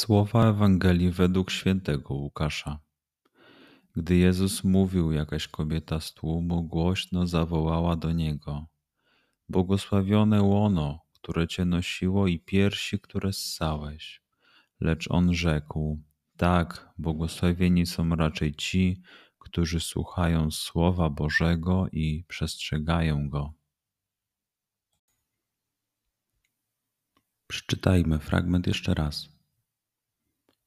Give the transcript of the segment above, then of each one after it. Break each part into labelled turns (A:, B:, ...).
A: Słowa Ewangelii według świętego Łukasza. Gdy Jezus mówił, jakaś kobieta z tłumu głośno zawołała do niego: Błogosławione łono, które cię nosiło i piersi, które ssałeś. Lecz on rzekł: Tak, błogosławieni są raczej ci, którzy słuchają słowa Bożego i przestrzegają go. Przeczytajmy fragment jeszcze raz.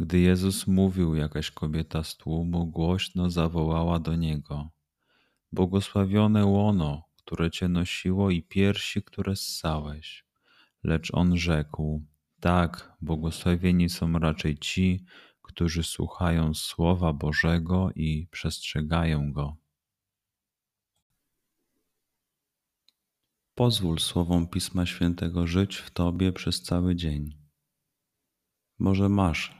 A: Gdy Jezus mówił, jakaś kobieta z tłumu głośno zawołała do niego: Błogosławione łono, które cię nosiło i piersi, które ssałeś. Lecz on rzekł: Tak, błogosławieni są raczej ci, którzy słuchają słowa Bożego i przestrzegają go. Pozwól słowom Pisma Świętego żyć w Tobie przez cały dzień. Może masz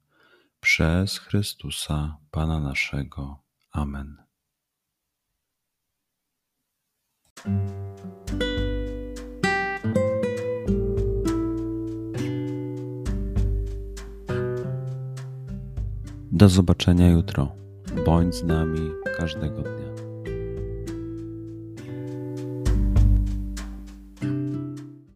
A: przez Chrystusa Pana naszego. Amen. Do zobaczenia jutro. Bądź z nami każdego dnia.